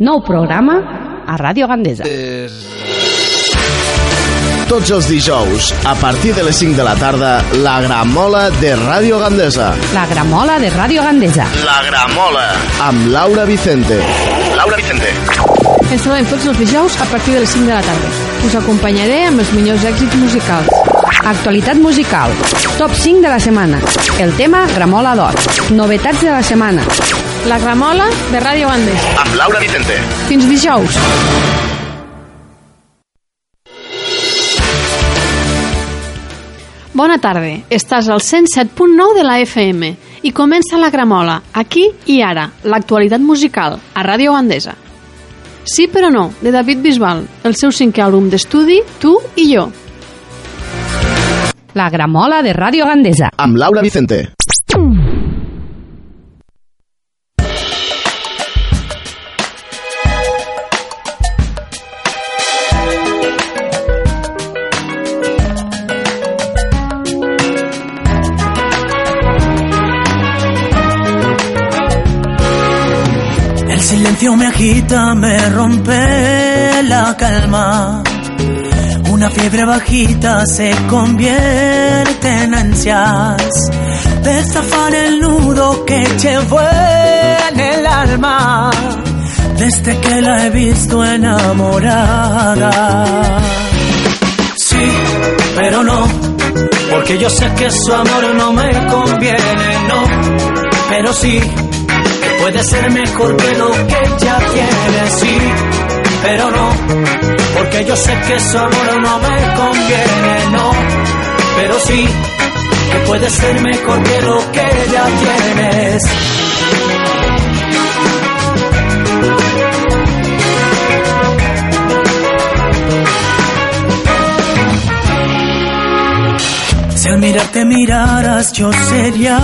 Nou programa a Ràdio Gandesa. Tots els dijous, a partir de les 5 de la tarda, la Gramola de Ràdio Gandesa. La Gramola de Ràdio Gandesa. La Gramola. Amb Laura Vicente. Laura Vicente. Ens trobem tots els dijous a partir de les 5 de la tarda. Us acompanyaré amb els millors èxits musicals. Actualitat musical. Top 5 de la setmana. El tema Gramola d'Or. Novetats de la setmana. La Gramola de Ràdio Gandesa. Amb Laura Vicente. Fins dijous. Bona tarda, estàs al 107.9 de la FM i comença la Gramola, aquí i ara, l'actualitat musical, a Ràdio Gandesa. Sí però no, de David Bisbal, el seu cinquè àlbum d'estudi, Tu i jo. La Gramola de Ràdio Gandesa. Amb Laura Vicente. El silencio me agita, me rompe la calma. Una fiebre bajita se convierte en ansias. Destafar el nudo que llevo en el alma. Desde que la he visto enamorada. Sí, pero no. Porque yo sé que su amor no me conviene, no. Pero sí puede ser mejor que lo que ya tiene, sí, pero no, porque yo sé que amor no me conviene, no, pero sí, que puede ser mejor que lo que ya tienes. Si al mirarte miraras yo sería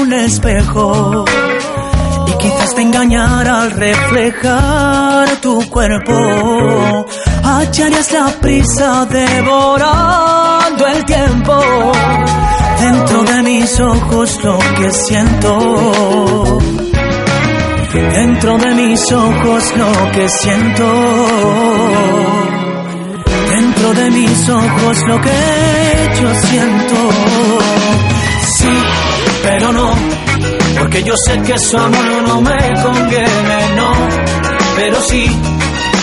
un espejo engañara al reflejar tu cuerpo. Hallarías la prisa devorando el tiempo. Dentro de mis ojos lo que siento. Dentro de mis ojos lo que siento. Dentro de mis ojos lo que yo siento. Sí, pero no porque yo sé que su amor no me conviene, no, pero sí,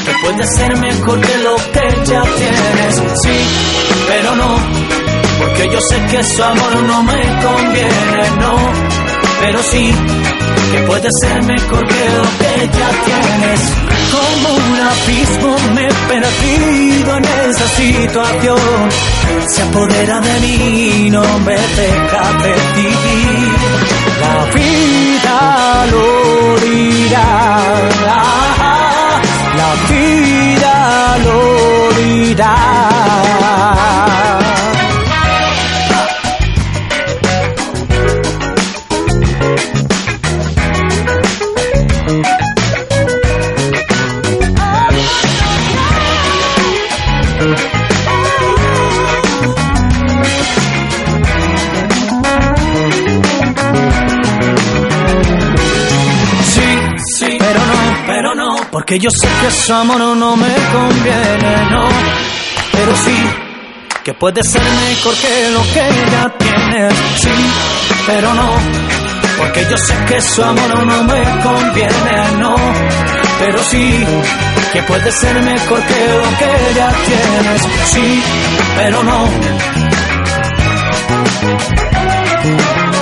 que puede ser mejor que lo que ya tienes, sí, pero no, porque yo sé que su amor no me conviene, no, pero sí, que puede ser mejor que lo que ya tienes. Como un abismo me he perdido en esa situación, se apodera de mí, no me deja decidir la vida lo dirá, la vida lo dirá. Porque yo sé que su amor no me conviene, no. Pero sí, que puede ser mejor que lo que ya tienes, sí. Pero no, porque yo sé que su amor no me conviene, no. Pero sí, que puede ser mejor que lo que ya tienes, sí. Pero no.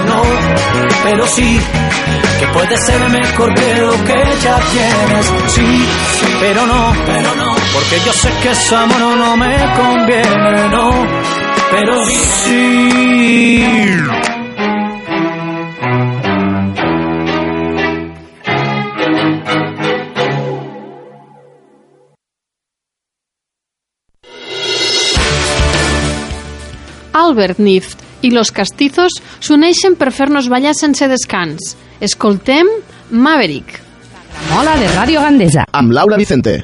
No, pero sí que puede ser mejor que lo que ya tienes, sí, pero no, pero no, porque yo sé que su amor no me conviene, no, pero sí. Albert Nift i Los Castizos s'uneixen per fer-nos ballar sense descans. Escoltem Maverick. Mola de Ràdio Gandesa. Amb Laura Vicente.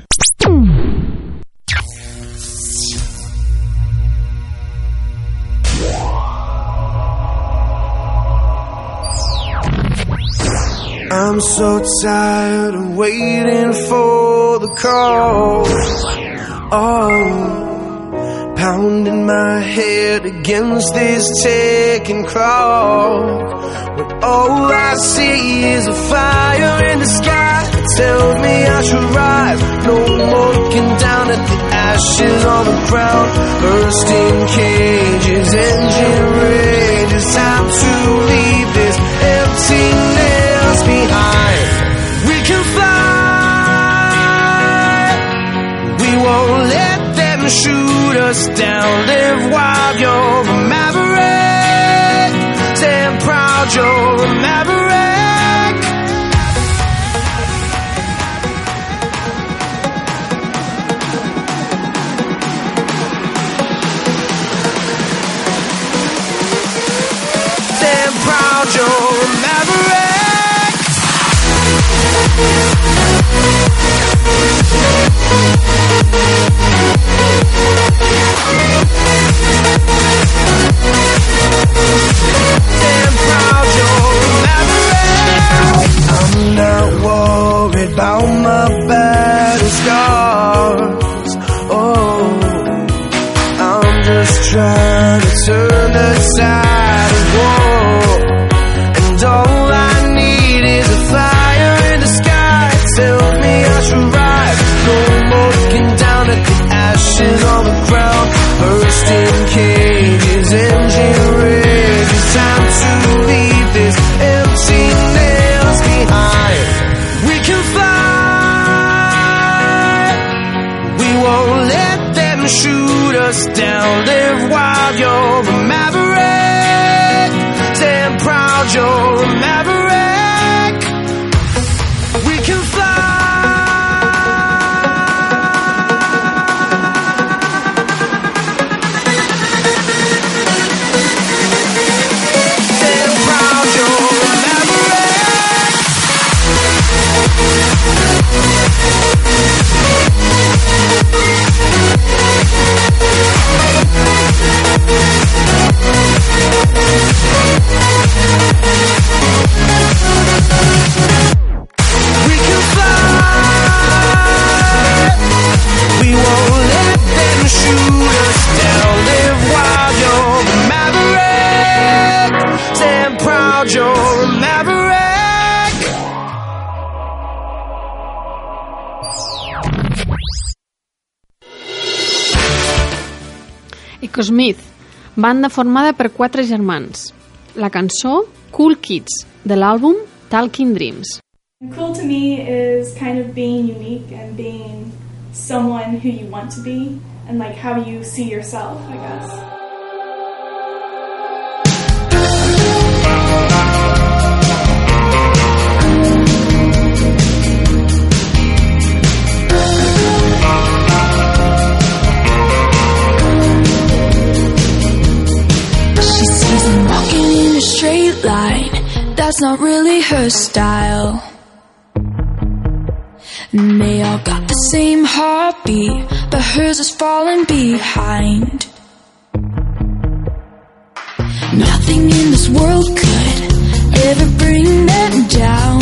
I'm so tired of waiting for the call. Oh, pounding my head against this ticking clock. When all I see is a fire in the sky that tells me I should rise. No more looking down at the ashes on the ground. Bursting cages, engine down. Live wild, you're trying to turn the tide of war. Shoot us down. Live wild, you're banda formada per quatre germans. La cançó Cool Kids, de l'àlbum Talking Dreams. Cool to me is kind of being unique and being someone who you want to be and like how you see yourself, I guess. She sees him walking in a straight line. That's not really her style. And they all got the same heartbeat, but hers is falling behind. Nothing in this world could ever bring them down.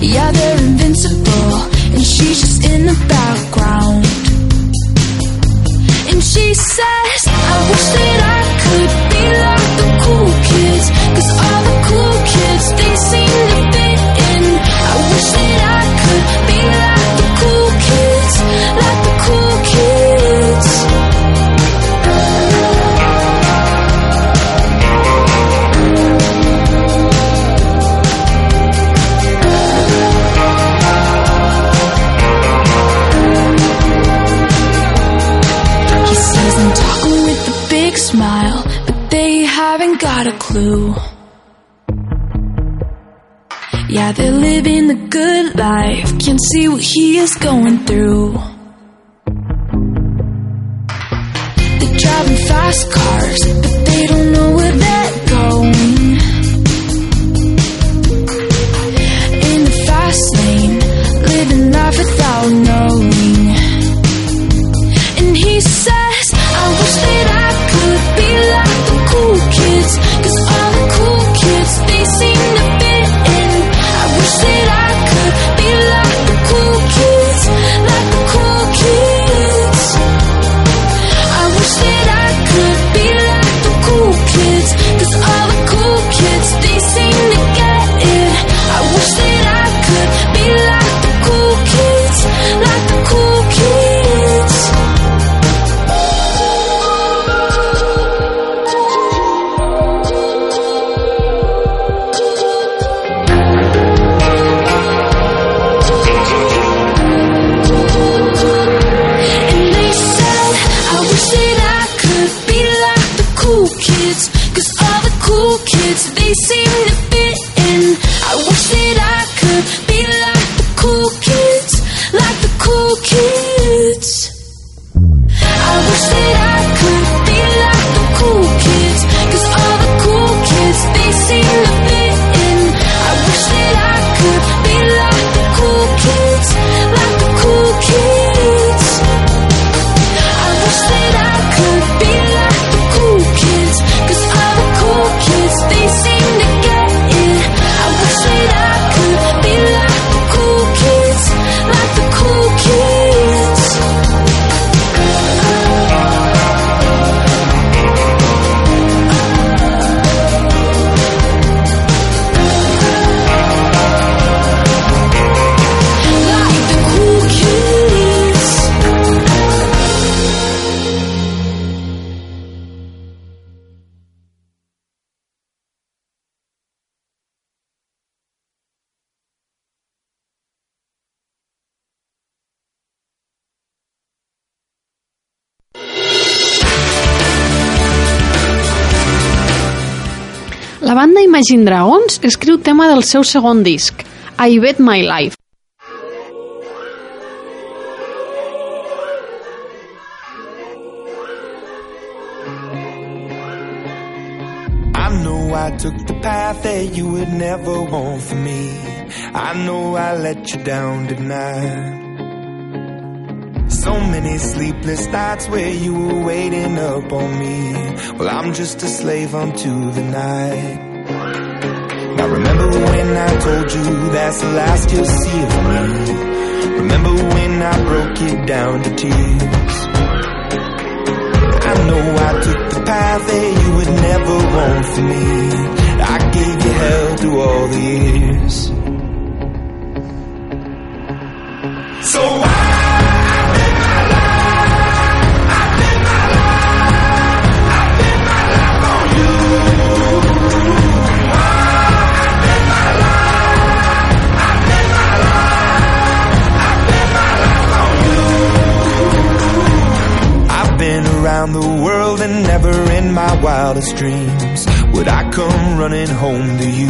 Yeah, they're invincible, and she's just in the background. She says, I wish that I could be like the cool kids. Cause all the cool kids, they seem to Yeah, they're living the good life, can't see what he is going through. They're driving fast cars, Imagine Dragons escriu tema del seu segon disc, I Bet My Life. I know I took the path that you would never want for me. I know I let you down tonight. So many sleepless nights where you were waiting up on me. Well, I'm just a slave unto the night. Now remember when I told you that's the last you'll see of me. Remember when I broke it down to tears. I know I took the path that you would never want for me. I gave you hell through all the years. So why? Around the world and never in my wildest dreams would I come running home to you.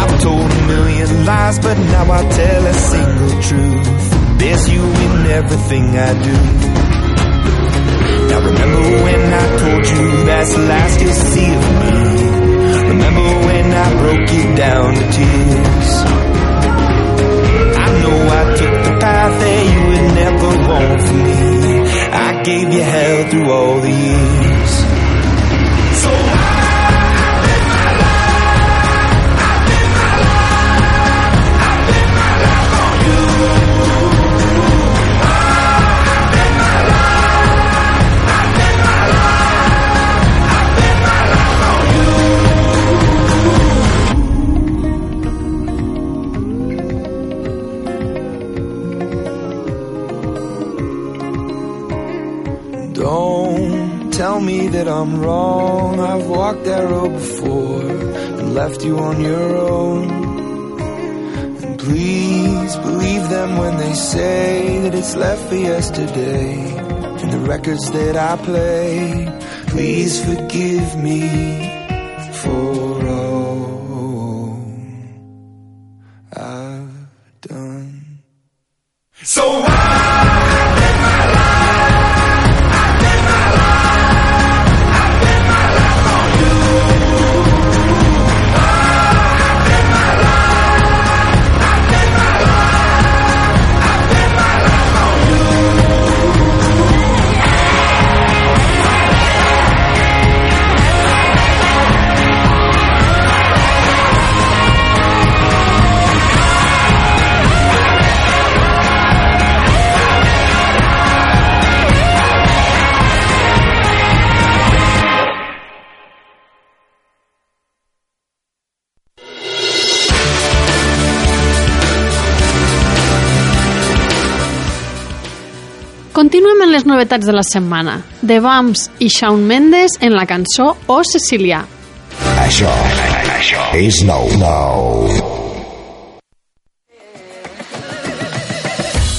I've told a million lies, but now I tell a single truth. There's you in everything I do. Now remember when I told you that's the last you'll see of me. Remember when I broke you down to tears. I know I took the path that you would never want for me. I gave you hell through all the years. So Don't tell me that I'm wrong. I've walked that road before and left you on your own. And please believe them when they say that it's left for yesterday. And the records that I play, please forgive me for novetats de la setmana. The Bumps i Shawn Mendes en la cançó O Sicilià. Això, això és nou. Nou.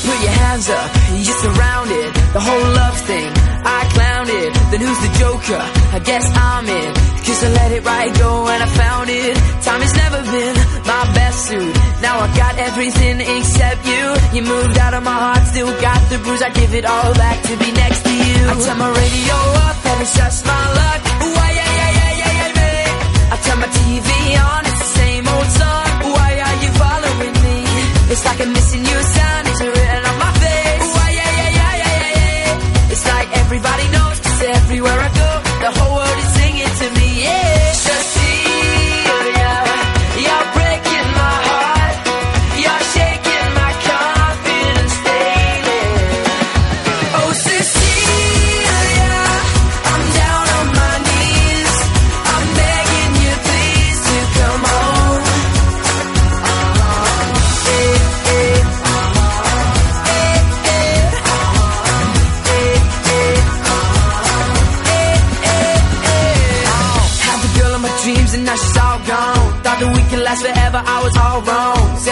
Put your hands up, you're surrounded. The whole love thing, I clowned it. Then who's the joker? I guess I'm it. Cause I let it right go and I found it. Time has never been my best suit. Now I got everything except you. You moved out of my heart, still got the bruise. I give it all back to be next to you. I turn my radio up and it's just my luck.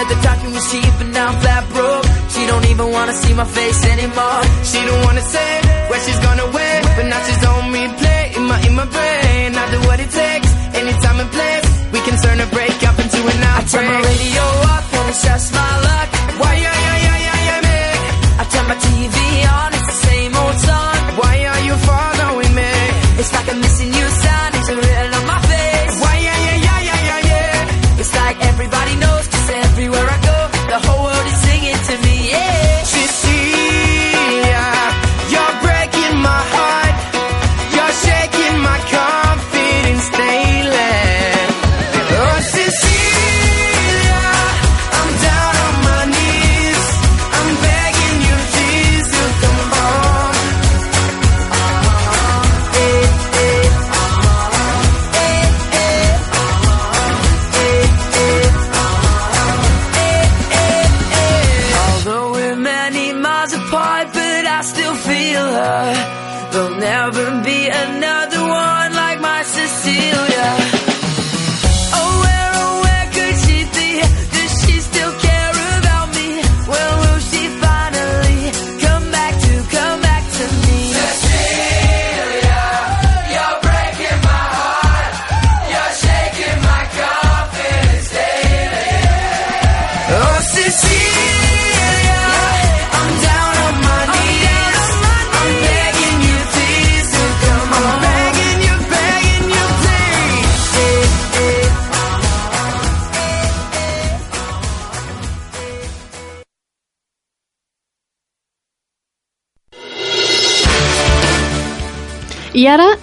The talking was cheap and now I'm flat broke. She don't even wanna see my face anymore. She don't wanna say where she's gonna win, but now she's on replay in my in my brain. I do what it takes, anytime and place. We can turn a breakup into an outbreak. I turn my radio up and it's just my luck.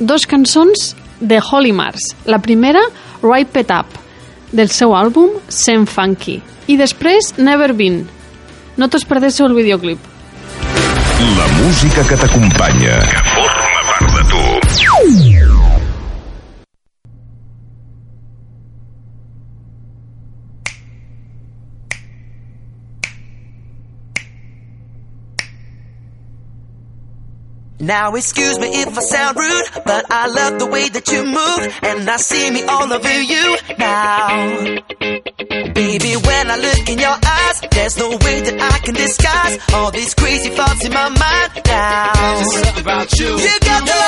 Dos cançons de Holy Mars. La primera, Ripe It Up, del seu àlbum Sem Funky. I després, Never Been. No t'us perdéssiu el videoclip. La música que t'acompanya. Que forma part de tu. Now excuse me if I sound rude, but I love the way that you move, and I see me all over you now. Baby, when I look in your eyes, there's no way that I can disguise all these crazy thoughts in my mind now. There's something about you. You got the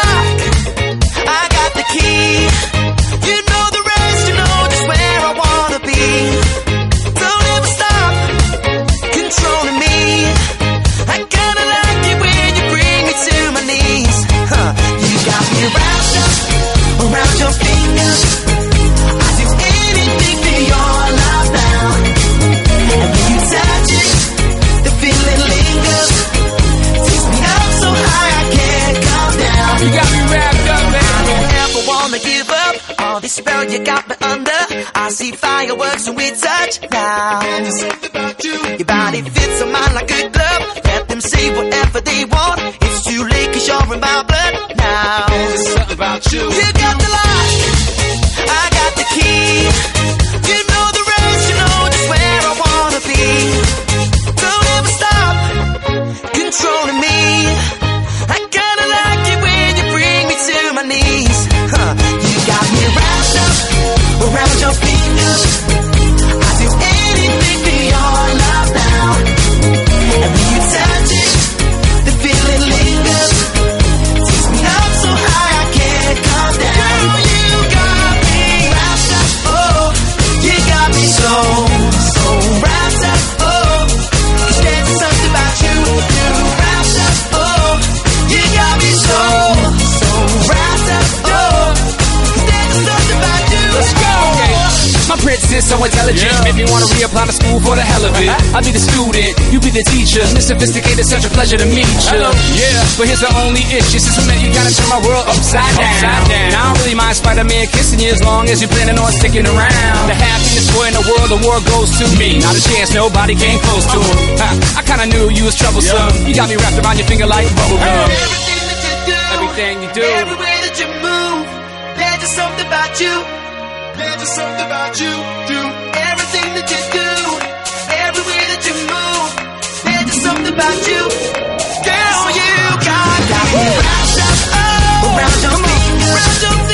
of it. I'll be the student, you be the teacher. Miss Sophisticated, such a pleasure to meet you. Yeah, but here's the only issue. Since we met, you gotta turn my world upside down. Upside down. Now I don't really mind Spider-Man kissing you as long as you're planning on sticking around. The happiest boy in the world, the world goes to me. Not a chance, nobody came close to him. Uh-huh. Ha, I kinda knew you was troublesome. You got me wrapped around your finger like bubblegum. Everything that you do, Everything you do. every way that you move, there's just something about you. There's just something about you. Do about you. Girl, you got, got me wrapped up oh, around your fingers.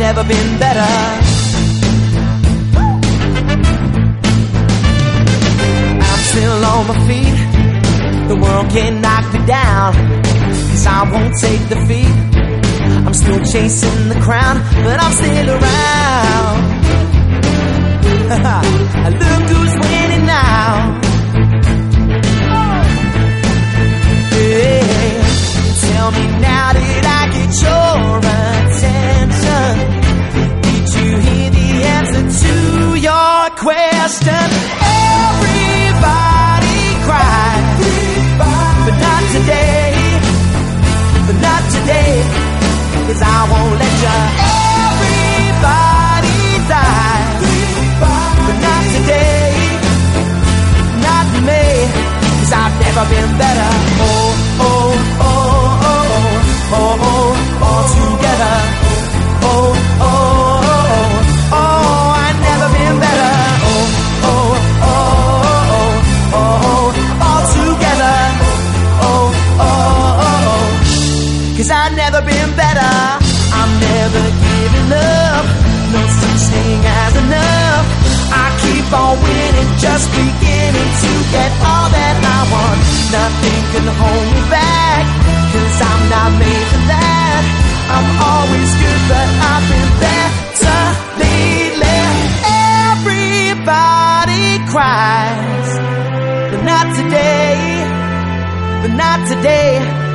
Never been better. I'm still on my feet. The world can't knock me down. Cause I won't take defeat. I'm still chasing the crown, but I'm still around. Look who's winning now. Yeah. Tell me now, did I get your attention? To your question? Everybody cries, but not today, but not today, 'cause I won't let you. Everybody dies, but not today, not me, 'cause I've never been better. Oh, oh, oh, oh, oh, oh, oh, all together. Oh, cause I've never been better. I'm never giving up. No such thing as enough. I keep on winning, just beginning to get all that I want. Nothing can hold me back, cause I'm not made for that. I'm always good, but I've been better lately. Everybody cries, but not today, but not today,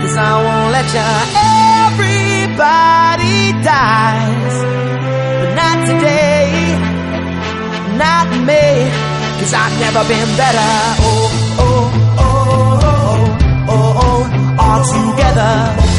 cause I won't let you. Everybody dies, but not today, not me, cause I've never been better. Oh, oh, oh, oh, oh, oh, all together.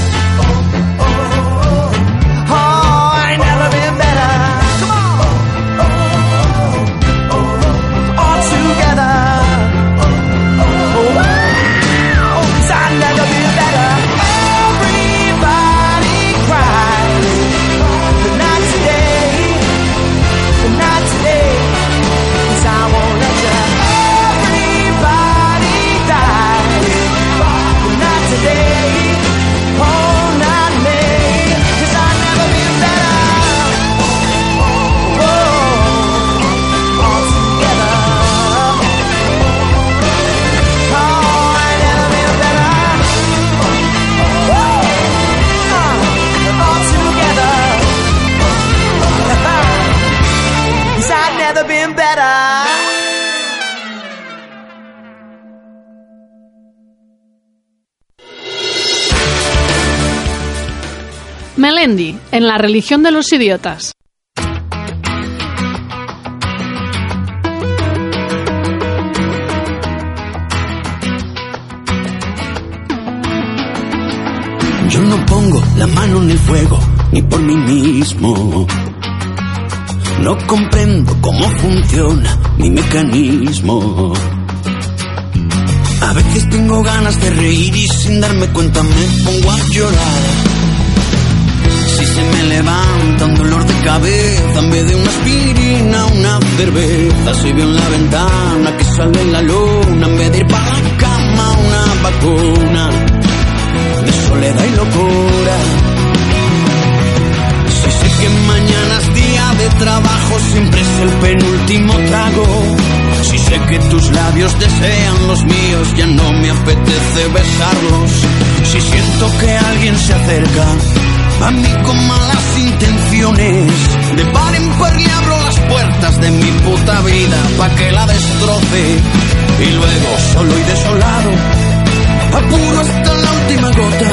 Melendi, en la religión de los idiotas. Yo no pongo la mano en el fuego, ni por mí mismo. No comprendo cómo funciona mi mecanismo. A veces tengo ganas de reír y sin darme cuenta me pongo a llorar. Me levanta un dolor de cabeza en vez de una aspirina, una cerveza, si veo en la ventana que sale la luna en vez de ir para la cama una vacuna de soledad y locura. Si sé que mañana es día de trabajo, siempre es el penúltimo trago. Si sé que tus labios desean los míos, ya no me apetece besarlos. Si siento que alguien se acerca a mí con malas intenciones, de par en par le abro las puertas de mi puta vida pa' que la destroce. Y luego, solo y desolado, apuro hasta la última gota,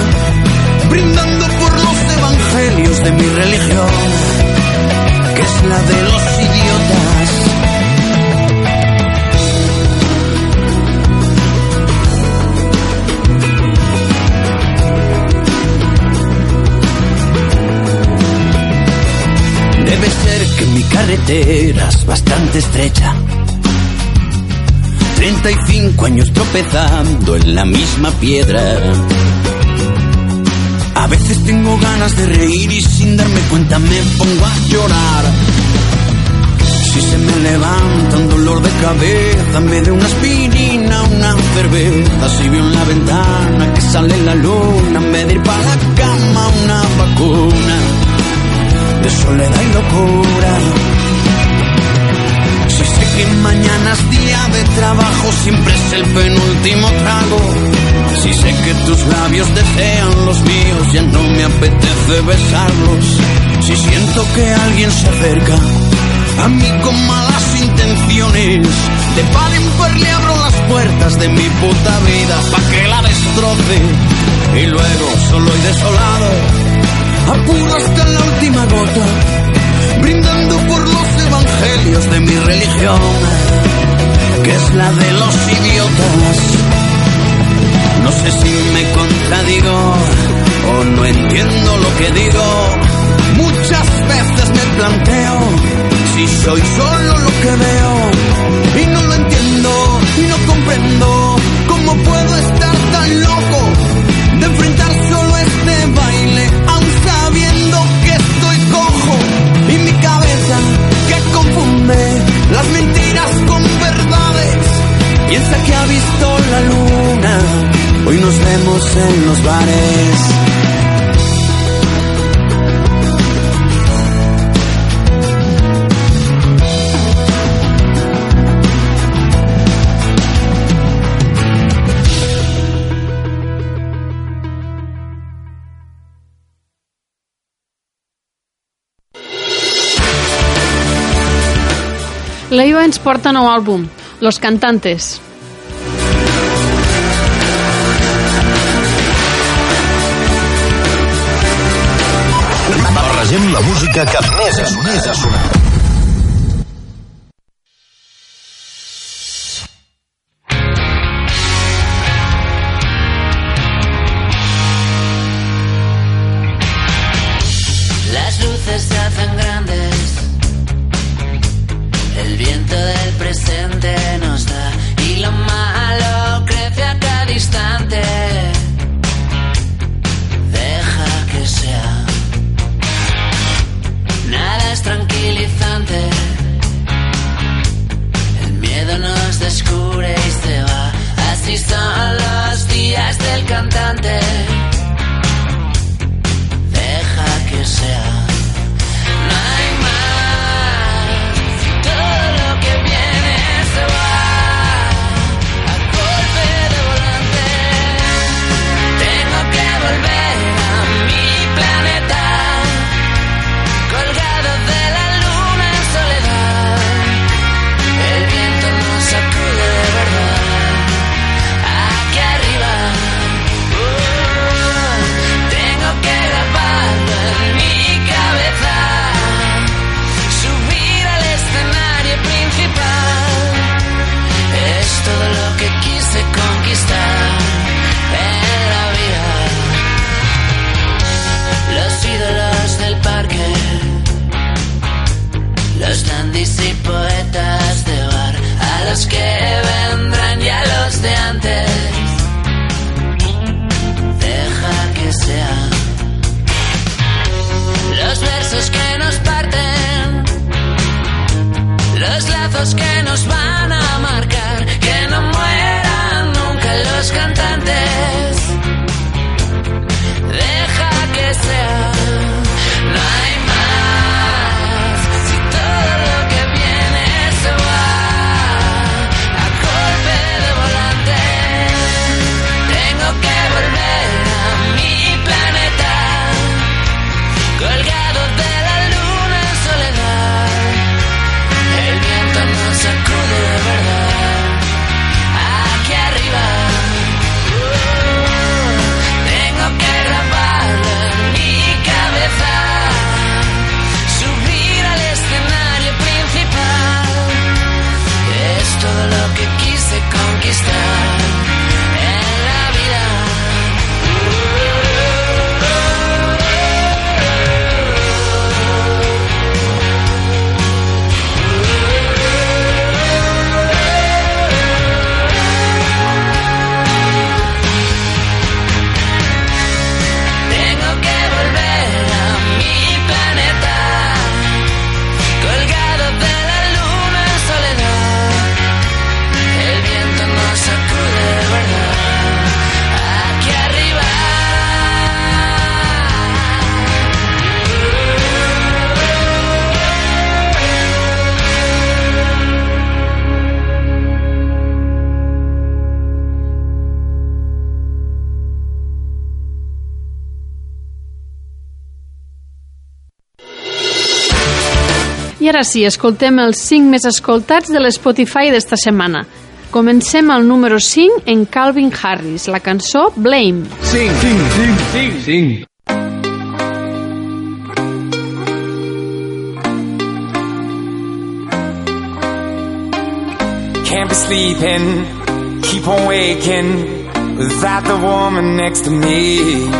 brindando por los evangelios de mi religión. que es la de los idiotas. Ser que mi carretera es bastante estrecha. 35 años tropezando en la misma piedra. A veces tengo ganas de reír y sin darme cuenta me pongo a llorar. Si se me levanta un dolor de cabeza, me de una aspirina, una cerveza. Si veo en la ventana que sale la luna, vez de ir para la cama, una vacuna de soledad y locura. Si sé que mañana es día de trabajo, siempre es el penúltimo trago. Si sé que tus labios desean los míos, ya no me apetece besarlos. Si siento que alguien se acerca a mí con malas intenciones, de par en par le abro las puertas de mi puta vida pa' que la destroce. Y luego solo y desolado, apuro hasta la última gota, brindando por los evangelios de mi religión, que es la de los idiotas. No sé si me contradigo o no entiendo lo que digo. Muchas veces me planteo si soy solo lo que veo y no lo entiendo y no comprendo cómo puedo estar tan loco de enfrentar solo este baile confunde las mentiras con verdades. Piensa que ha visto la luna hoy nos vemos en los bares Leiva ens porta nou àlbum, Los Cantantes. Barregem la música que més sonat. Més ha sonat. I ara sí, escoltem els 5 més escoltats de l'Spotify d'esta setmana. Comencem al número 5 en Calvin Harris, la cançó Blame. 5, 5, 5, 5, 5. Can't be sleeping, keep on waking without the woman next to me.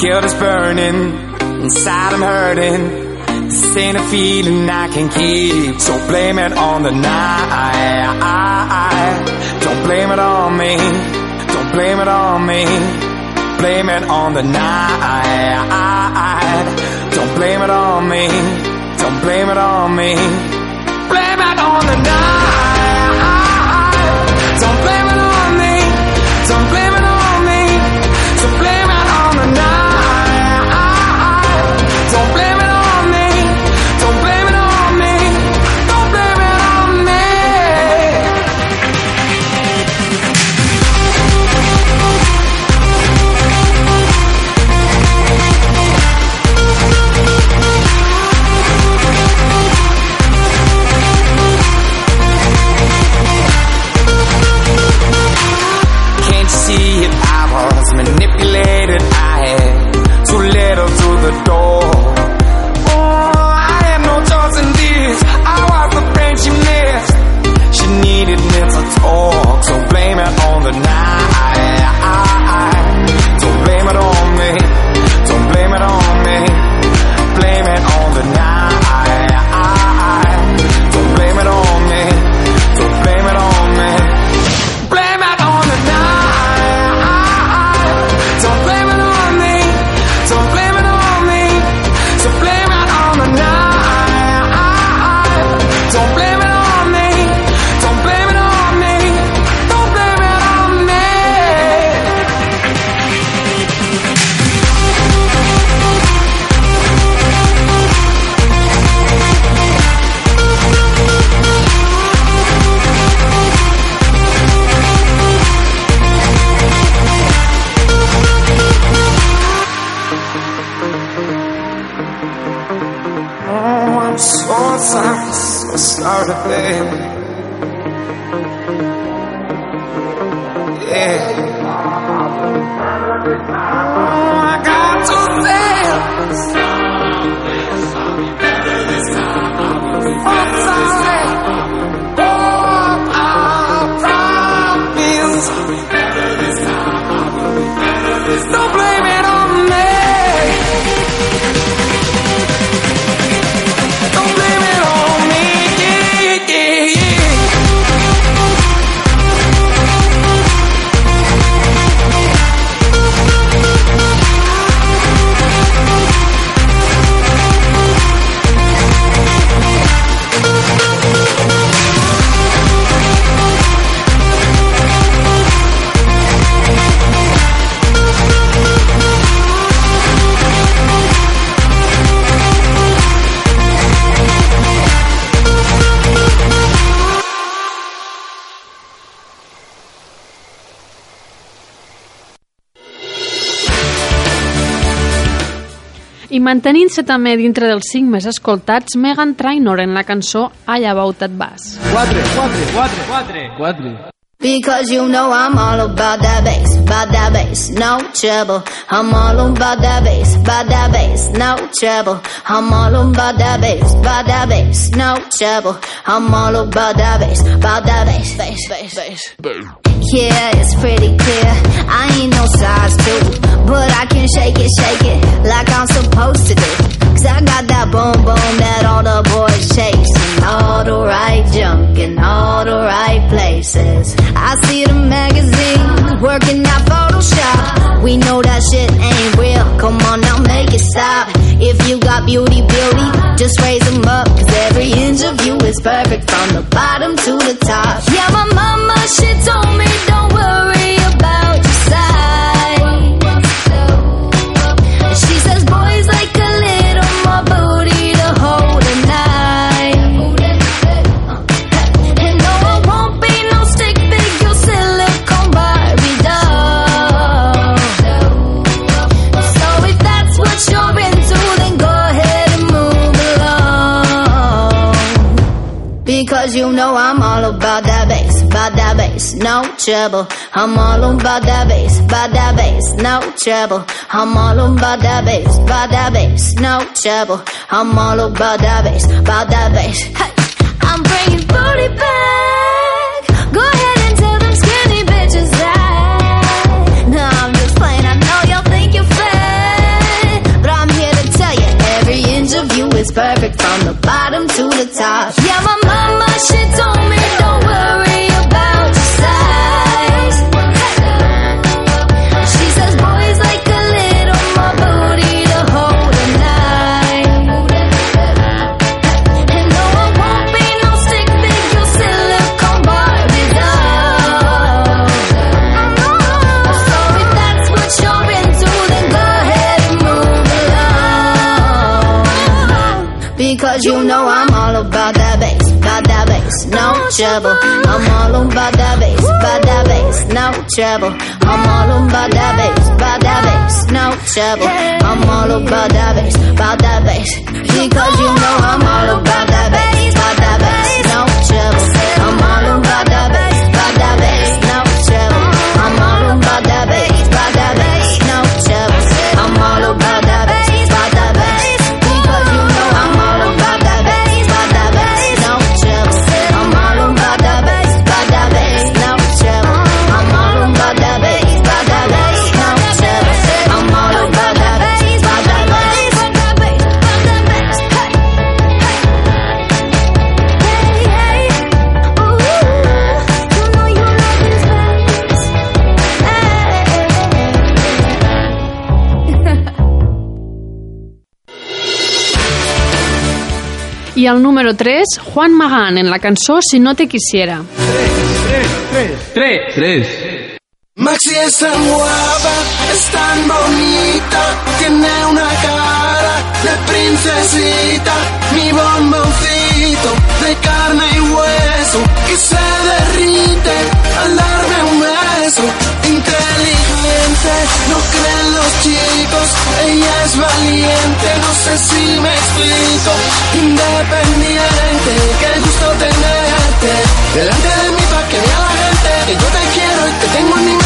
Guilt is burning, inside I'm hurting. This ain't a feeling I can keep, so blame it on the night. Don't blame it on me, don't blame it on me. Blame it on the night. Don't blame it on me, don't blame it on me. Blame it on the night. I mantenint-se també dintre dels 5 més escoltats, Megan Trainor en la cançó I About That Bass. 4, 4, 4, 4, 4. Because you know I'm all about that bass, about that bass, no trouble. I'm all about that bass, about that bass, no trouble. I'm all about that bass, about that bass, no trouble. I'm all about that bass, about that bass, bass, bass, bass. Yeah, it's pretty clear. I ain't no size two, but I can shake it, shake it like I'm supposed to do. Cause I got that boom boom that all the boys chase. And all the right junk in all the right places. I see the magazine working out Photoshop. We know that shit ain't real. Come on make it stop. If you got beauty, beauty, just raise them up. Cause every inch of you is perfect from the bottom to the top. Yeah, my mama, she told me don't worry about cause you know I'm all about that bass, about that bass, no trouble. I'm all about that bass, about that bass, no trouble. I'm all about that bass, about that bass, no trouble. I'm all about that bass, about that bass. Hey, I'm bringing booty back. Go ahead and tell them skinny bitches that. No, I'm just playing. I know y'all think you're fat, but I'm here to tell you every inch of you is perfect from the bottom to the top. Yeah, my Cause you know I'm all about that bass, about that bass, no trouble. I'm all about that bass, about that bass, no trouble. I'm all about that bass, about that bass, no trouble. I'm all about that bass, about that bass. Because you Y al número 3, Juan Magán en la cançó Si no te quisiera. 3, 3, 3. 3. 3. Maxi es tan guapa, es tan bonita, tiene una cara de princesita, mi bomboncito de carne y hueso que se derrite al darme un beso inteligente, no creen los chicos, ella es valiente, no sé si me explico, independiente, qué gusto tenerte, delante de mí pa' que vea la gente, que yo te quiero y te tengo en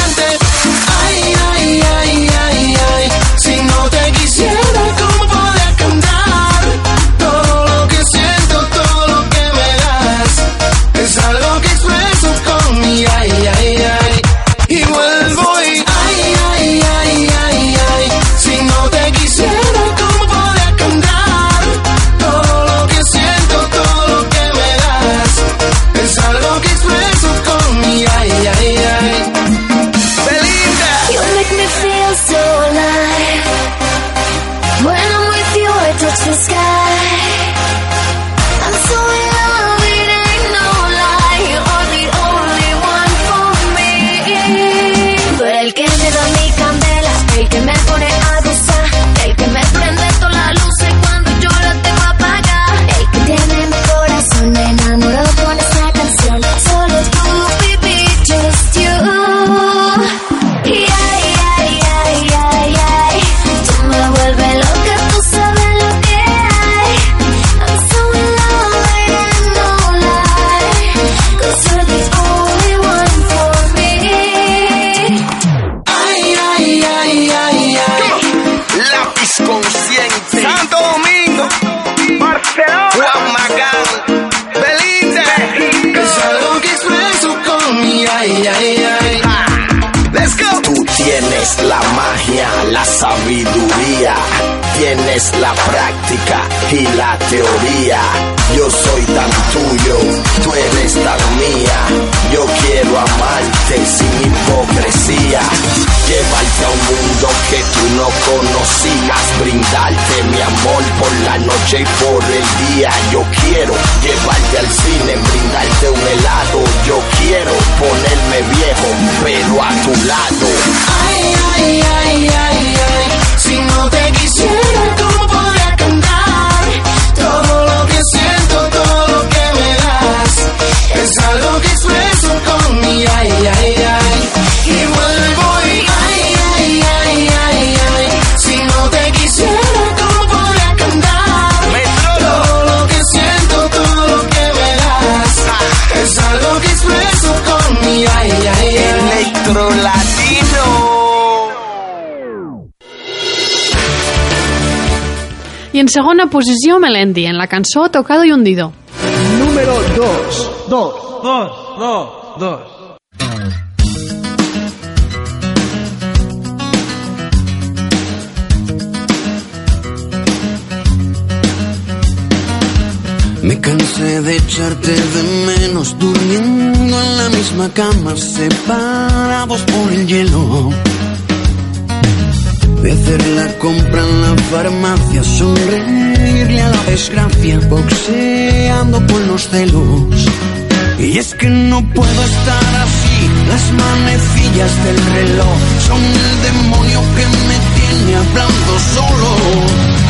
segona posició Melendi, en la cançó Tocado y Hundido. Número 2. 2. 2, 2, 2. Me cansé de echarte de menos durmiendo en la misma cama, separados por el hielo. De hacer la compra en la farmacia, sonreírle a la desgracia, boxeando con los celos. Y es que no puedo estar así, las manecillas del reloj son el demonio que me tiene hablando solo.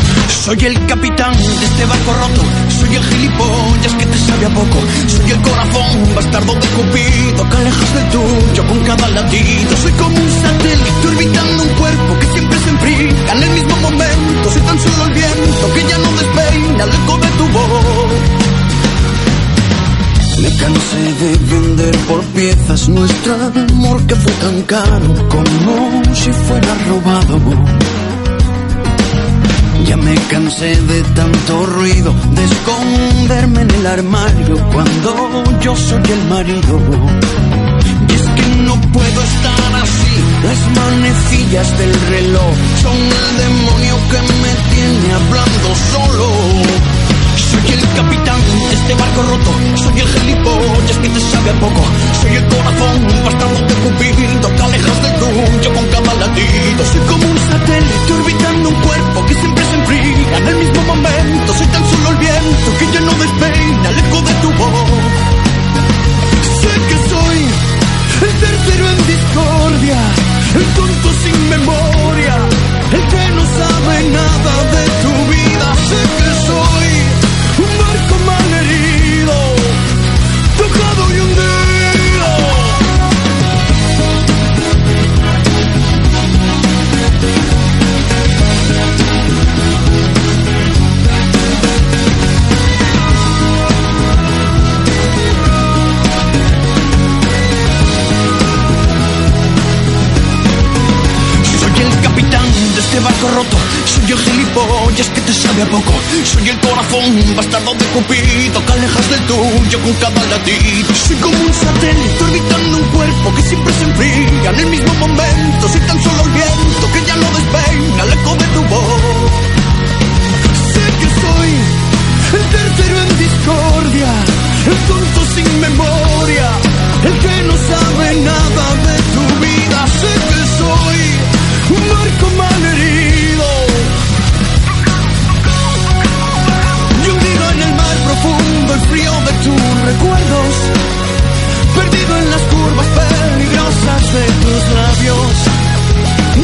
Soy el capitán de este barco roto, soy el gilipollas que te sabe a poco, soy el corazón bastardo de Cupido que alejas del tuyo con cada latido. Soy como un satélite orbitando un cuerpo que siempre se enfría en el mismo momento. Soy tan solo el viento que ya no despeina el eco tu voz. Me cansé de vender por piezas nuestro amor que fue tan caro como si fuera robado. Ya me cansé de tanto ruido, de esconderme en el armario cuando yo soy el marido. Y es que no puedo estar así, las manecillas del reloj son el demonio que me tiene hablando solo. Soy el capitán de este barco roto, soy el gilipollas que te sabe a poco, soy el corazón bastardo de Cupido que alejas del tuyo con cada latido. Soy como un satélite orbitando un cuerpo que siempre se enfría en el mismo momento. Soy tan solo el viento que ya no despeina el eco de tu voz. Sé que soy poco. Soy el corazón bastardo de Cupido que alejas del tuyo con cada latido. Soy como un satélite orbitando un cuerpo que siempre se enfría en el mismo momento. Soy tan solo el viento que ya no despeina el eco de tu voz. Sé que soy el tercero en discordia, el tonto sin memoria, el que no sabe nada de recuerdos, perdido en las curvas peligrosas de tus labios,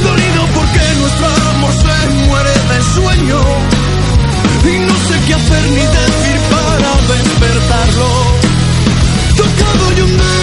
dolido porque nuestro amor se muere de sueño y no sé qué hacer ni decir para despertarlo. Tocado y hundido.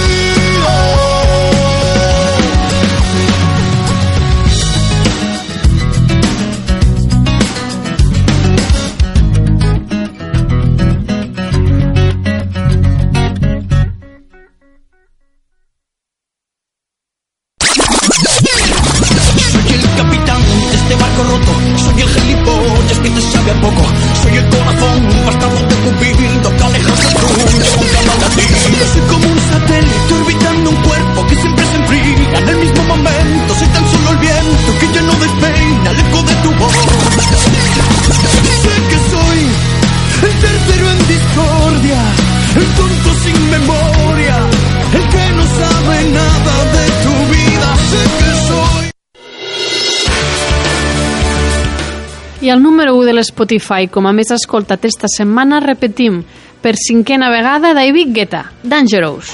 El número 1 de l'Spotify, com a més escoltat esta setmana, repetim, per cinquena vegada, David Guetta, Dangerous.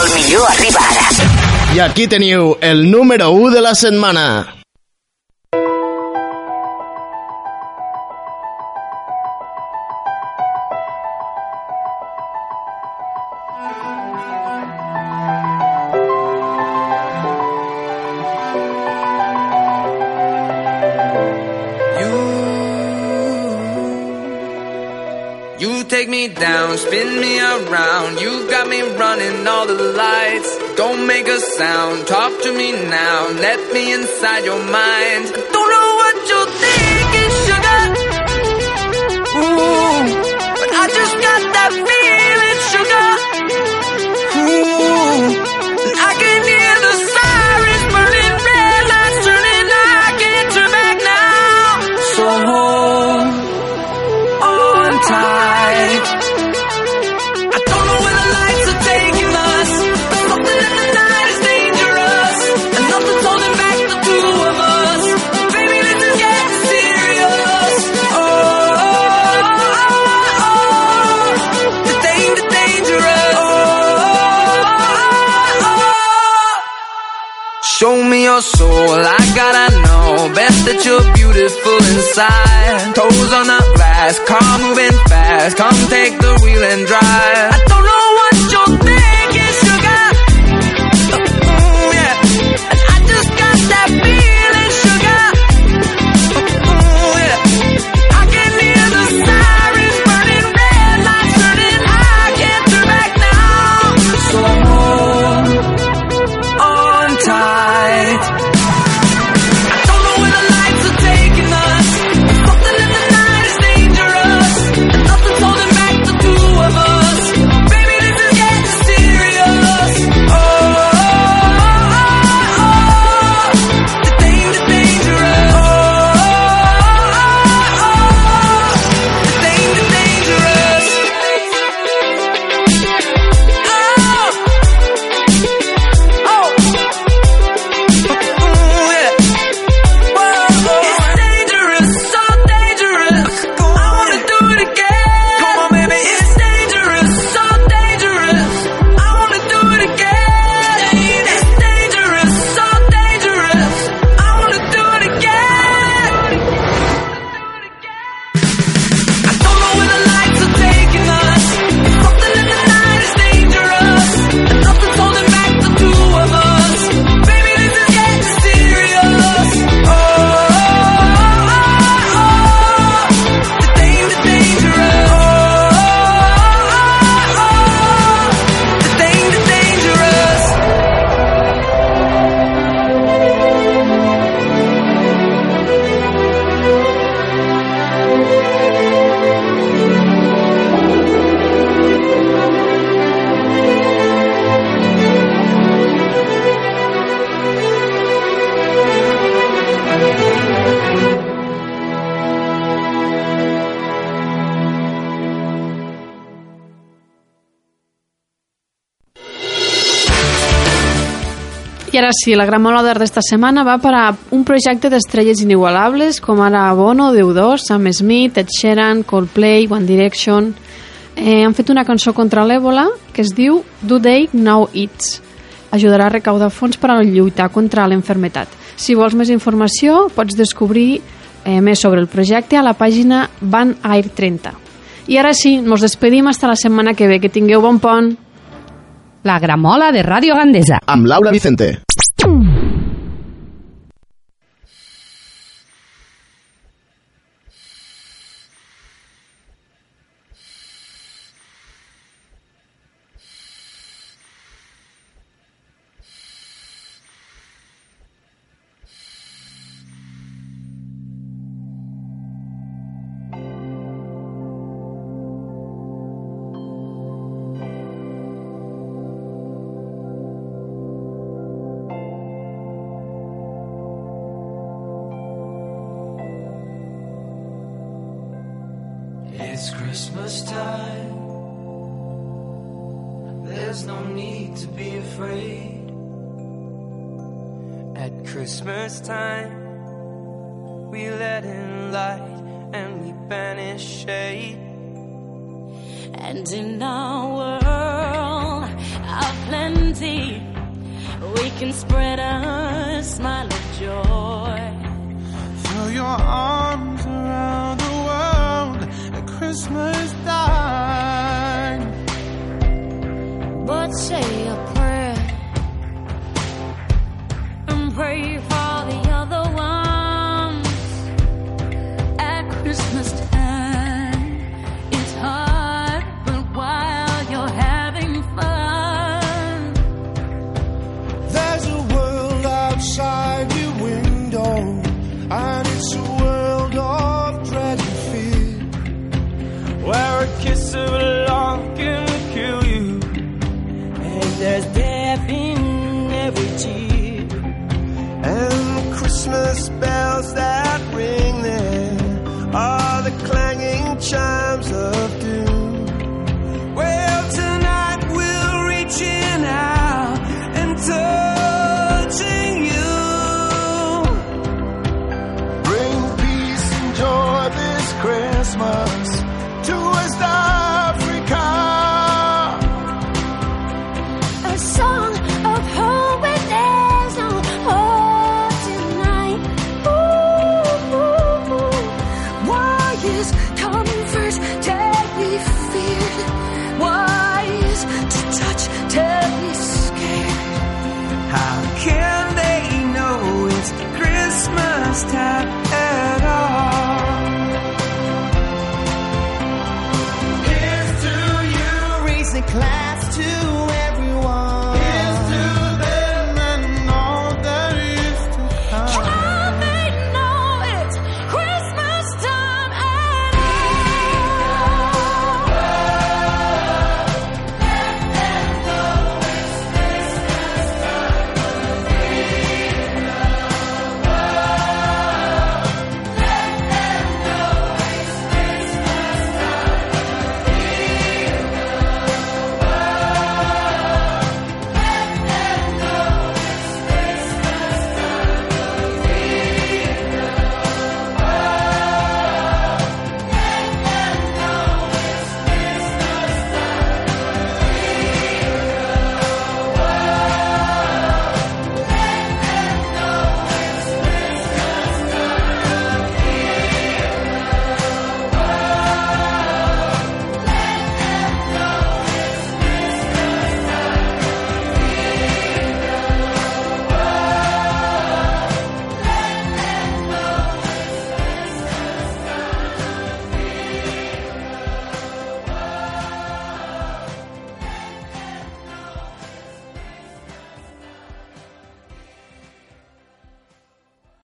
El millor arriba ara. I aquí teniu el número 1 de la setmana. Sound, talk to me now. Let me inside your mind. You're beautiful inside. Toes on the glass, car moving fast. Come take the wheel and drive. Ara sí, la gramola d'esta setmana va per a un projecte d'estrelles inigualables com ara Bono, Deu2, Sam Smith, Ed Sheeran, Coldplay, One Direction... Eh, han fet una cançó contra l'èbola que es diu Do They Know It's. Ajudarà a recaudar fons per a lluitar contra l'enfermetat. Si vols més informació, pots descobrir eh, més sobre el projecte a la pàgina Van Air 30. I ara sí, ens despedim fins la setmana que ve. Que tingueu bon pont. La gramola de Ràdio Gandesa. Amb Laura Vicente. Mm-hmm. Christmas time. There's no need to be afraid. At Christmas time, we let in light and we banish shade. And in our world of plenty, we can spread a smile of joy. Throw your arms Christmas time. But say